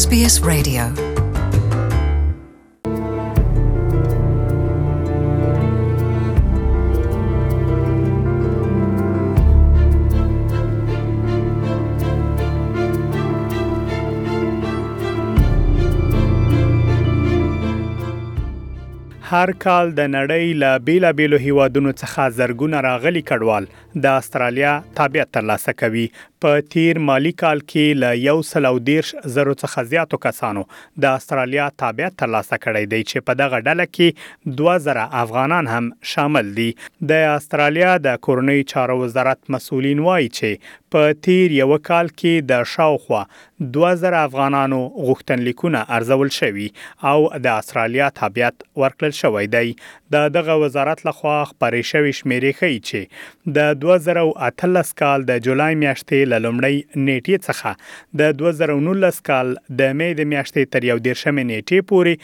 SBS Radio هر کال د نړۍ له بیلابیلو هیوادونو څخه زرګونه راغلي کډوال د استرالیا تابعیت ترلاسه کوي. په تیر مالي کال کې له یو سل او دېرش زرو څخه زیاتو کسانو د استرالیا تابعیت ترلاسه کړی دی چې په دغه ډله کې دوه زره افغانان هم شامل دي. د استرالیا د کورنیو چارو وزارت مسؤلین وايي چې په تیر یوه کال کې د شاوخوا دوه زره افغانانو غوښتنلیکونه ارزول شوي او د استرالیا تابعیت ورکړل شوی دی. د دغه وزارت له خوا خپرې شوې شمېرې ښيي چې د دوه زره او اتلس کال د جولای میاشتې له لومړۍ نېټې څخه د دوه زره او نولس کال د مې د میاشتې تر یو دېرشمې نېټې پورې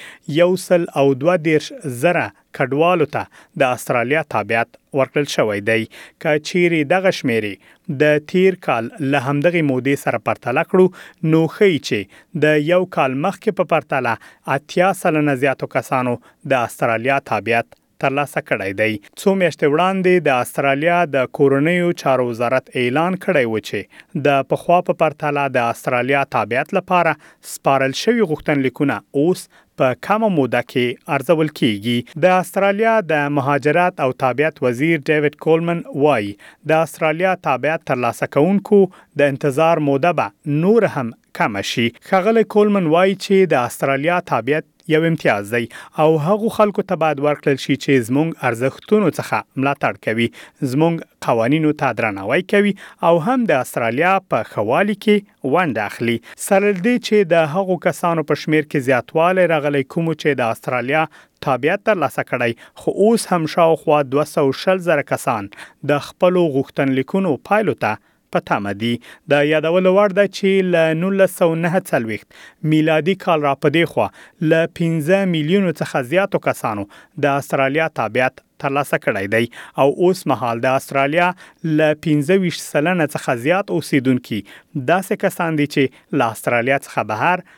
یو سل او دوه دېرش زره کډوالو ته د استرالیا تابعیت ورکړل شوی دی. که چېرې دغه شمېرې د تېر کال له همدغې مودې سره پرتله کړو، نو ښيي چې د یو کال مخکې په پرتله اتیا سلنه زیاتو کسانو د استرالیا تابعیت ترلاسه کړی دی. څو میاشتې وړاندې د استرالیا د کورنیو چارو وزارت اعلان کړی و چې د پخوا په پرتله د استرالیا تابعیت لپاره سپارل شوي غوښتنلیکونه اوس په کمه موده کې ارزول کېږي. د استرالیا د مهاجرت او تابعیت وزیر ډیویډ کولمن وايي، د استرالیا تابعیت ترلاسه کوونکو د انتظار موده به نوره هم کمه شي. ښاغلی کولمن وايي چې د استرالیا تابعیت یو امتیاز دی او هغو خلکو ته باید ورکړل شي چې زموږ ارزښتونو څخه ملاتړ کوي، زموږ قوانینو ته درناوی کوي او هم د استرالیا په ښه والي کې ونډه اخلي، سره له دې چې د هغو کسانو په شمېر کې زیاتوالی راغلی کومو چې د استرالیا تابعیت ترلاسه کړی، خو اوس هم شاوخوا دوه سوه شل زره کسان د خپلو غوښتنلیکونو پایلو ته په تمه دي. د یادولو وړ ده چې له نولس سوه نهه څلوېښت میلادي کال را په دېخوا له پنځه میلیونو څخه زیاتو کسانو د استرالیا تابعیت ترلاسه کړی دی او اوس مهال د استرالیا له پنځه ویشت سلنه څخه زیات اوسېدونکي داسې کسان دي چې له استرالیا څخه بهر